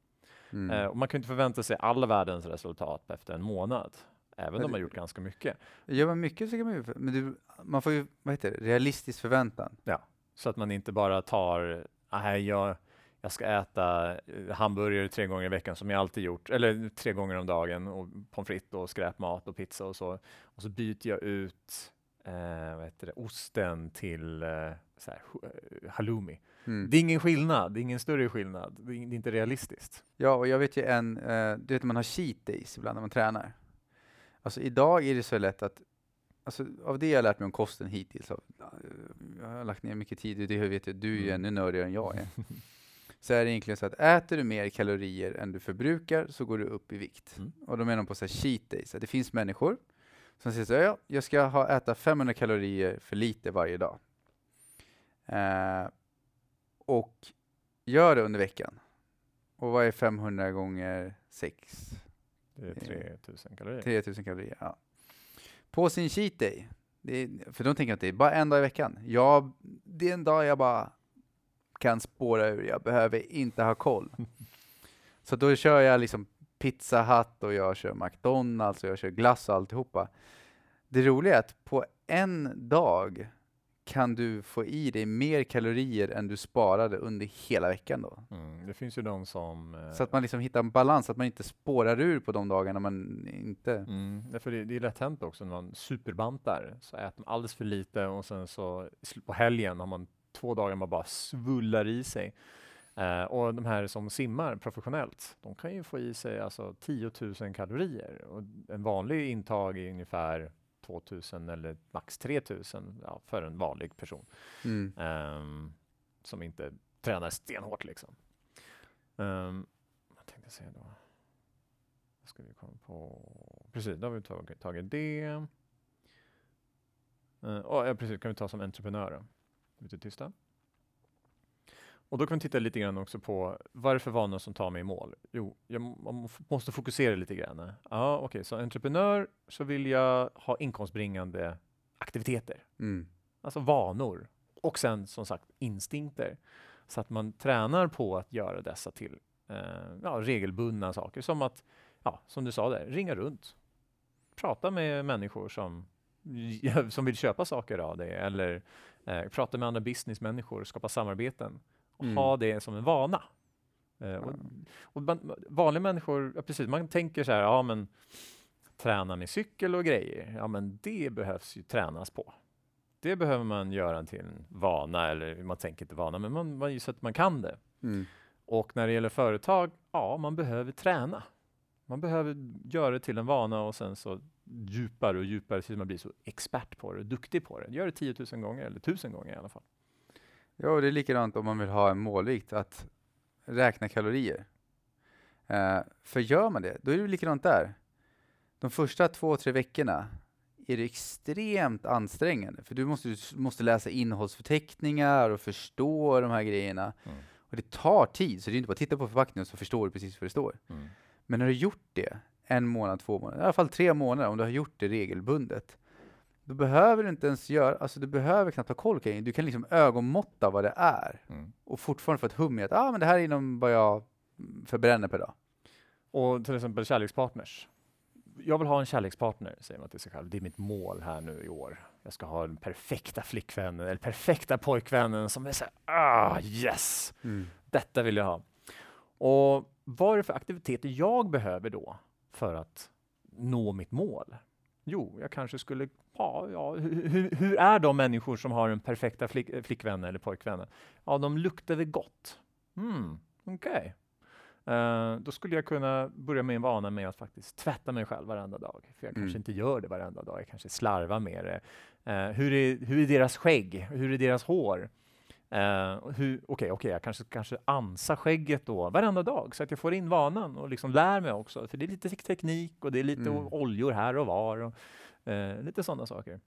Mm. Eh, och man kan inte förvänta sig alla världens resultat efter en månad, även Men om man har gjort ganska mycket. Gör man mycket så kan man ju, men du, man får ju, vad heter det, realistisk förväntan. Så att man inte bara tar, nej, jag, jag ska äta eh, hamburgare tre gånger i veckan som jag alltid gjort, eller tre gånger om dagen, och pommes frites och skräpmat och pizza och så. Och så byter jag ut eh, vad heter det, osten till eh, så här, eh, halloumi. Mm. Det är ingen skillnad, det är ingen större skillnad. Det är, inte realistiskt. Ja, och jag vet ju en, eh, du vet man har cheat days ibland när man tränar. Alltså idag är det så lätt att, alltså av det jag har lärt mig om kosten hittills, av, eh, jag har lagt ner mycket tid i det, vet jag, du är ju Mm. ännu nördigare än jag är. så är det egentligen så att äter du mer kalorier än du förbrukar så går du upp i vikt. Mm. Och då menar de på så här cheat days, att det finns människor som säger så här, ja, jag ska ha, äta 500 kalorier för lite varje dag. Eh, och gör det under veckan. Och vad är 500 gånger 6? Det är 3000 kalorier. 3000 kalorier. Ja. På sin cheat day, är, för de tänker att det är bara en dag i veckan. Ja, det är en dag jag bara kan spåra ur. Jag behöver inte ha koll. Så då kör jag liksom Pizza Hut och jag kör McDonalds och jag kör glass och alltihopa. Det roliga är att på en dag kan du få i dig mer kalorier än du sparade under hela veckan då. Mm, det finns ju de som... eh, Så att man liksom hittar en balans, att man inte spårar ur på de dagarna man inte... Mm, därför det, det är lätt hänt också när man superbantar så äter man alldeles för lite och sen så på helgen har man två dagar man bara svullar i sig. Eh, och de här som simmar professionellt, de kan ju få i sig alltså 10 000 kalorier och en vanlig intag är ungefär 2000 eller max 3000 ja, för en vanlig person Mm. ehm, som inte tränar stenhårt liksom. Um, vad tänkte jag säga då? Vad ska vi komma på? Precis, då har vi tagit, tagit det. Uh, oh, ja, precis, kan vi ta som entreprenör då? Lite tysta. Och då kan vi titta lite grann också på vad är det för vanor som tar mig i mål? Jo, jag måste fokusera lite grann. Ja, okej, så entreprenör så vill jag ha inkomstbringande aktiviteter. Mm. Alltså vanor. Och sen som sagt instinkter. Så att man tränar på att göra dessa till eh, ja, regelbundna saker. Som att, ja, som du sa där, ringa runt. Prata med människor som, som vill köpa saker av dig eller eh, prata med andra businessmänniskor, skapa samarbeten. Mm. Ha det som en vana. Eh, och, och man, vanliga människor, ja, precis, man tänker så här, ja men träna med cykel och grejer, ja men det behövs ju tränas på. Det behöver man göra till en vana, eller man tänker inte vana, men man, man, så att man kan det. Mm. Och när det gäller företag, ja, man behöver träna. Man behöver göra det till en vana och sen så djupare och djupare tills man blir så expert på det, duktig på det. Gör det 10 000 gånger, eller 1000 gånger i alla fall. Ja, och det är likadant om man vill ha en målvikt, att räkna kalorier. Eh, för gör man det, då är det likadant där. De första två, tre veckorna är det extremt ansträngande, för du måste, du måste läsa innehållsförteckningar och förstå de här grejerna. Mm. Och det tar tid, så det är inte bara att titta på förpackningen så förstår du precis vad det står. Men när du har gjort det en månad, två månader, i alla fall tre månader, om du har gjort det regelbundet, då behöver du inte ens göra, alltså du behöver knappt ha koll kring. Du kan liksom ögonmåtta vad det är Mm. och fortfarande få ett hum i att ah, men det här är inom vad jag förbränner per dag. Och till exempel kärlekspartners. Jag vill ha en kärlekspartner, säger man till sig själv. Det är mitt mål här nu i år. Jag ska ha den perfekta flickvännen eller perfekta pojkvännen som är så här, ah yes, detta vill jag ha. Och vad är det för aktiviteter jag behöver då för att nå mitt mål? Jo, jag kanske skulle, ja, ja hur, hur, är de människor som har den perfekta flick, flickvännen eller pojkvännen? Ja, de luktar väl gott. Mm, okej. Eh, då skulle jag kunna börja med en vana med att faktiskt tvätta mig själv varenda dag. För jag Mm. kanske inte gör det varenda dag. Jag kanske slarvar med det. Eh, hur, är, hur är deras skägg? Hur är deras hår? Uh, Okej, okay, okay, jag kanske, kanske ansar skägget då varenda dag så att jag får in vanan och liksom lär mig också. För det är lite tek- teknik och det är lite Mm. oljor här och var. Och, eh, lite sådana saker.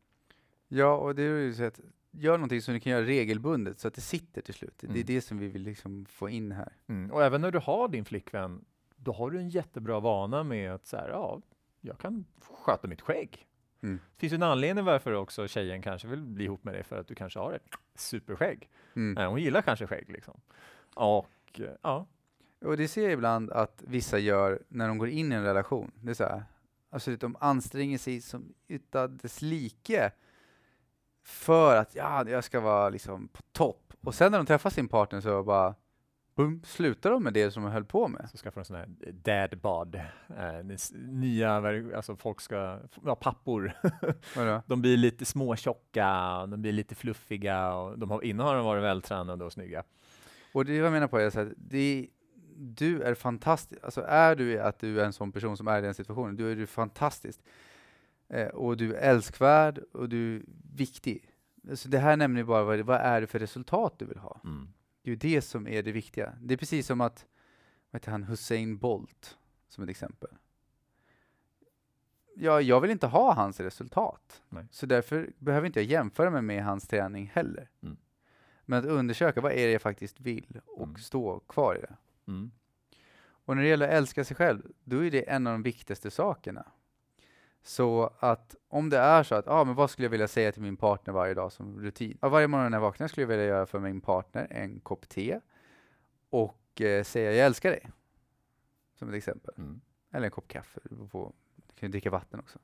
Ja, och det är ju så att gör någonting som du kan göra regelbundet så att det sitter till slut. Det är Mm. det som vi vill liksom få in här. Mm. Och även när du har din flickvän, då har du en jättebra vana med att så här, ja, jag kan sköta mitt skägg. Mm. Det finns ju en anledning varför också tjejen kanske vill bli ihop med dig, för att du kanske har ett superskägg. Mm. Hon gillar kanske skägg liksom. Och eh, ja, Och det ser jag ibland att vissa gör när de går in i en relation. Det är så här, alltså de anstränger sig som utan dess like för att ja, jag ska vara liksom på topp. Och sen när de träffar sin partner så bara boom, slutar de med det som de höll på med. så skaffar de sån här dad bod. Eh, nya, alltså folk ska, ja pappor, de blir lite småtjocka, de blir lite fluffiga och de har, innan har de varit vältränade och snygga. Och det jag menar på är så här, det, du är fantastisk. Alltså är du att du är en sån person som är i den situationen, då är du fantastisk. Eh, och du är älskvärd och du är viktig. Så det här nämner ju bara vad, vad är det för resultat du vill ha. Det är ju det som är det viktiga. Det är precis som att, vad heter han, Hussein Bolt, som ett exempel. Ja, jag vill inte ha hans resultat. Nej. Så därför behöver inte jag jämföra mig med hans träning heller. Mm. Men att undersöka, vad är det jag faktiskt vill? Och Mm. stå kvar i det. Mm. Och när det gäller att älska sig själv, då är det en av de viktigaste sakerna. Så att om det är så att, ja ah, men vad skulle jag vilja säga till min partner varje dag som rutin? Ja, varje morgon när jag vaknar skulle jag vilja göra för min partner en kopp te och eh, säga jag älskar dig. Som ett exempel. Mm. Eller en kopp kaffe. Du, på, du kan ju dricka vatten också.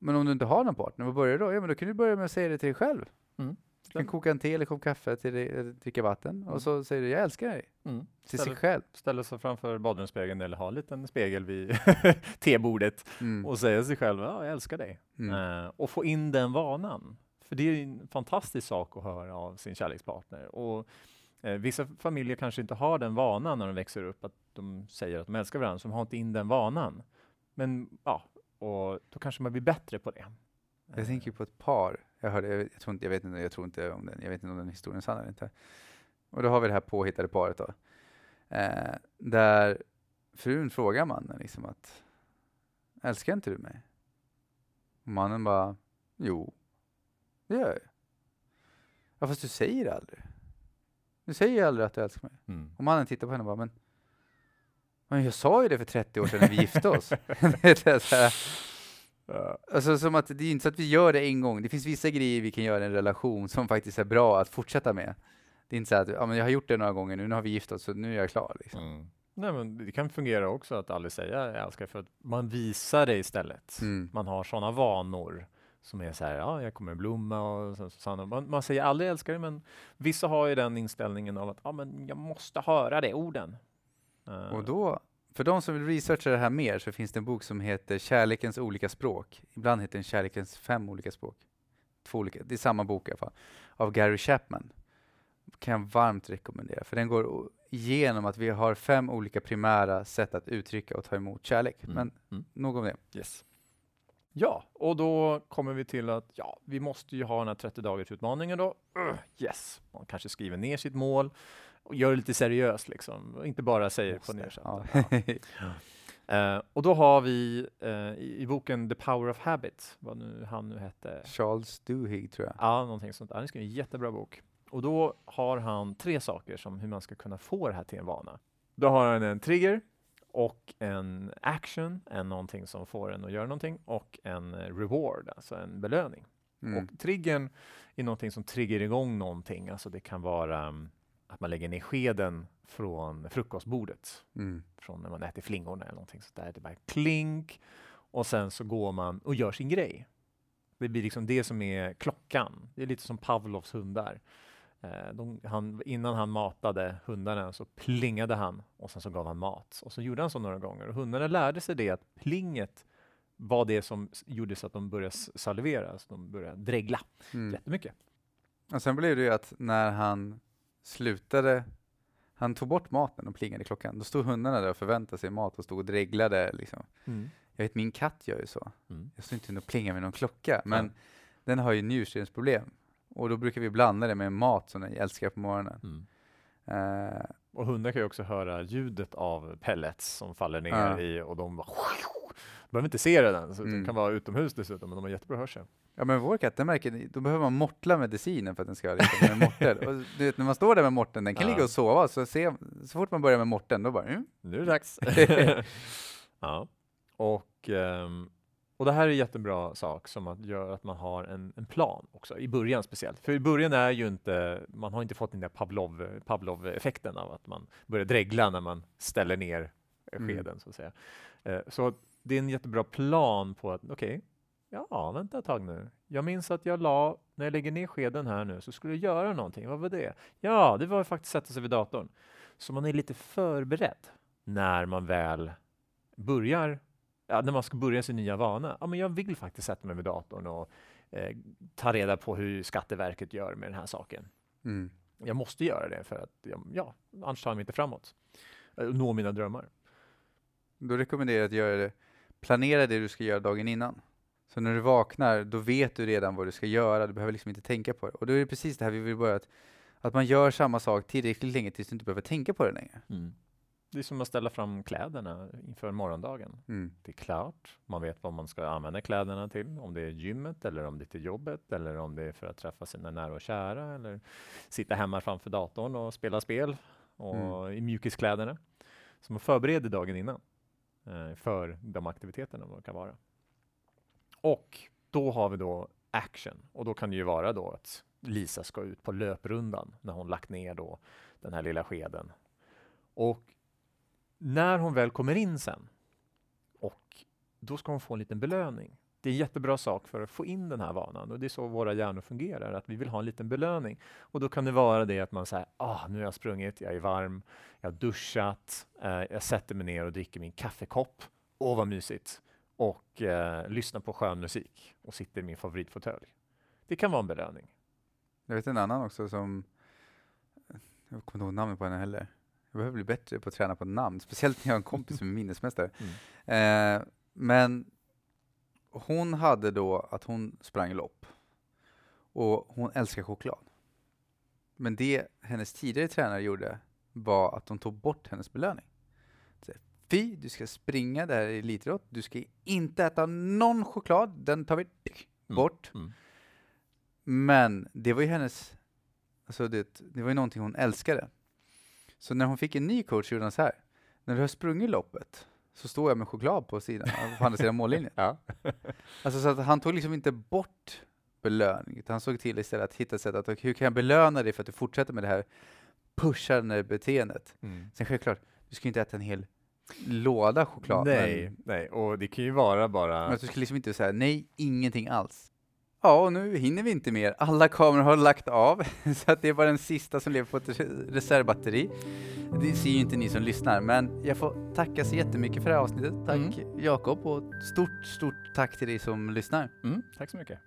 Men om du inte har någon partner, vad börjar du då? Ja, men då kan du börja med att säga det till dig själv. Mm. Du kan koka en te eller kopp kaffe till dig, eller dricka vatten Mm. och så säger du jag älskar dig. Mm. Till Ställer- sig själv. ställa sig framför badrumsspegeln eller ha en liten spegel vid tebordet Mm. och säga sig själv, ja, jag älskar dig. Eh, och få in den vanan. För det är ju en fantastisk sak att höra av sin kärlekspartner. Och eh, vissa familjer kanske inte har den vanan när de växer upp, att de säger att de älskar varandra, så de har inte in den vanan. Men ja, och då kanske man blir bättre på det. Jag tänker på ett par. Jag hörde, jag, jag, tror inte, jag, vet inte, jag tror inte om den, jag vet inte om den historien är sann eller inte. Och då har vi det här påhittade paret då. Eh, där frun frågar mannen liksom att älskar inte du mig? Och mannen bara jo, det gör jag. Ja fast du säger det aldrig. Du säger aldrig att du älskar mig. Mm. Och mannen tittar på henne och bara men men jag sa ju det för 30 år sedan när vi gifte oss. det är så här, Alltså som att det är inte så att vi gör det en gång. Det finns vissa grejer vi kan göra i en relation som faktiskt är bra att fortsätta med. Det är inte så att ja, men jag har gjort det några gånger nu, nu har vi gift oss så nu är jag klar. Liksom. Mm. Nej, men det kan fungera också att aldrig säga jag älskar för att man visar det istället. Mm. Man har sådana vanor som är så här, ja, jag kommer blomma och så, så, man, man säger aldrig älskar dig, men vissa har ju den inställningen av att ja, men jag måste höra det orden. Eh, Och då, för de som vill researcha det här mer så finns det en bok som heter Kärlekens olika språk. Ibland heter den Kärlekens fem olika språk. Två olika, det är samma bok i alla fall. Av Gary Chapman. Kan jag varmt rekommendera. För den går igenom att vi har fem olika primära sätt att uttrycka och ta emot kärlek. Mm. Men Mm. nog om det. Yes. Ja, och då kommer vi till att ja, vi måste ju ha den här 30 dagars utmaningen då. Ugh, yes, man kanske skriver ner sitt mål och gör det lite seriöst liksom, och inte bara säger på Måste. nyårsafton. Ja. Eh, och då har vi eh, i, i boken The Power of Habit, vad nu han nu hette, Charles Duhigg tror jag. ja, någonting sånt. Han skrev en jättebra bok. Och då har han tre saker som hur man ska kunna få det här till en vana. Då har han en trigger och en action, en någonting som får en att göra någonting och en eh, reward, alltså en belöning. Mm. Och triggern är någonting som triggar igång någonting. Alltså det kan vara mm, att man lägger ner skeden från frukostbordet, Mm. från när man äter flingorna eller någonting sånt där. Det bara klink och sen så går man och gör sin grej. Det blir liksom det som är klockan. Det är lite som Pavlovs hundar. Eh, De, han, innan han matade hundarna så plingade han och sen så gav han mat. Och så gjorde han så några gånger. Och hundarna lärde sig det att plinget var det som gjorde så att de började salivera, så de började dregla Mm. jättemycket. Och sen blev det ju att när han slutade, han tog bort maten och plingade i klockan, då stod hundarna där och förväntade sig mat och stod och dreglade. Liksom. Jag vet, min katt gör ju så. Mm. Jag står inte och plingar med någon klocka, men Ja. den har ju njursyrensproblem. Och då brukar vi blanda det med mat som den älskar på morgonen. Mm. Eh, Och hundar kan ju också höra ljudet av pellets som faller ner Ja. i och de bara behöver inte se det den, så Mm. de kan vara utomhus dessutom, men de har jättebra hörsel. ja men vår katt, den märker, då behöver man mortla medicinen för att den ska liksom, med mortel. Och du vet, när man står där med morten, den kan Ja. ligga och sova, så, se, så fort man börjar med morten, då bara mm, Nu är det dags. ja. Och, ehm, och det här är en jättebra sak som att göra att man har en, en plan också, i början speciellt. För i början är ju inte, man har inte fått den där Pavlov, Pavlov-effekten av att man börjar dregla när man ställer ner eh, Mm. skeden, så att säga. Eh, så det är en jättebra plan på att, okej, ja, vänta ett tag nu. Jag minns att jag la, när jag lägger ner skeden här nu, så skulle jag göra någonting. Vad var det? Ja, det var faktiskt sätta sig vid datorn. Så man är lite förberedd när man väl börjar, ja, när man ska börja sin nya vana. Ja, men jag vill faktiskt sätta mig vid datorn och eh, ta reda på hur Skatteverket gör med den här saken. mm. Jag måste göra det för att, ja, ja annars tar jag mig inte framåt. Eh, Nå mina drömmar. Då rekommenderar jag att göra det, planera det du ska göra dagen innan. Så när du vaknar, då vet du redan vad du ska göra, du behöver liksom inte tänka på det. Och då är det precis det här vi vill börja, att, att man gör samma sak tillräckligt länge tills du inte behöver tänka på det längre. Det är som att ställa fram kläderna inför morgondagen. Mm. Det är klart, man vet vad man ska använda kläderna till. Om det är gymmet eller om det är till jobbet eller om det är för att träffa sina nära och kära eller sitta hemma framför datorn och spela spel och i mjukiskläderna. Så man förbereder dagen innan Eh, för de aktiviteterna det kan vara. Och då har vi då action och då kan det ju vara då att Lisa ska ut på löprundan när hon lagt ner då den här lilla skeden. Och när hon väl kommer in sen och då ska hon få en liten belöning. Det är en jättebra sak för att få in den här vanan och det är så våra hjärnor fungerar, att vi vill ha en liten belöning. Och då kan det vara det att man säger, ah, nu har jag sprungit, jag är varm, jag har duschat, eh, jag sätter mig ner och dricker min kaffekopp, åh vad mysigt, och eh, lyssnar på skön musik och sitter i min favoritfåtölj. Det kan vara en belöning. Jag vet en annan också som, jag kommer inte ihåg namnet på henne heller. Jag behöver bli bättre på att träna på namn, speciellt när jag har en kompis som är minnesmästare. Eh, men hon hade då att hon sprang lopp och hon älskar choklad. Men det hennes tidigare tränare gjorde var att de tog bort hennes belöning. Så, Fy, du ska springa, det här är elitidrott, du ska inte äta någon choklad, den tar vi bort. Mm. Men det var ju hennes, alltså det, det var ju någonting hon älskade. Så när hon fick en ny coach gjorde hon så här, när du har sprungit loppet så står jag med choklad på sidan, på andra sidan mållinjen. Ja. Alltså så att han tog liksom inte bort belöning. Utan han såg till istället att hitta sätt att hur kan jag belöna dig för att du fortsätter med det här pushande beteendet. Mm. Sen självklart, du ska inte äta en hel låda choklad. Nej, Men, nej, och det kan ju vara bara... men du ska liksom inte säga nej, ingenting alls. Ja, och nu hinner vi inte mer. Alla kameror har lagt av, så att det är bara den sista som lever på ett re- reservbatteri. Det ser ju inte ni som lyssnar, men jag får tacka så jättemycket för det här avsnittet. Tack Jakob och stort, stort tack till dig som lyssnar. Mm, tack så mycket.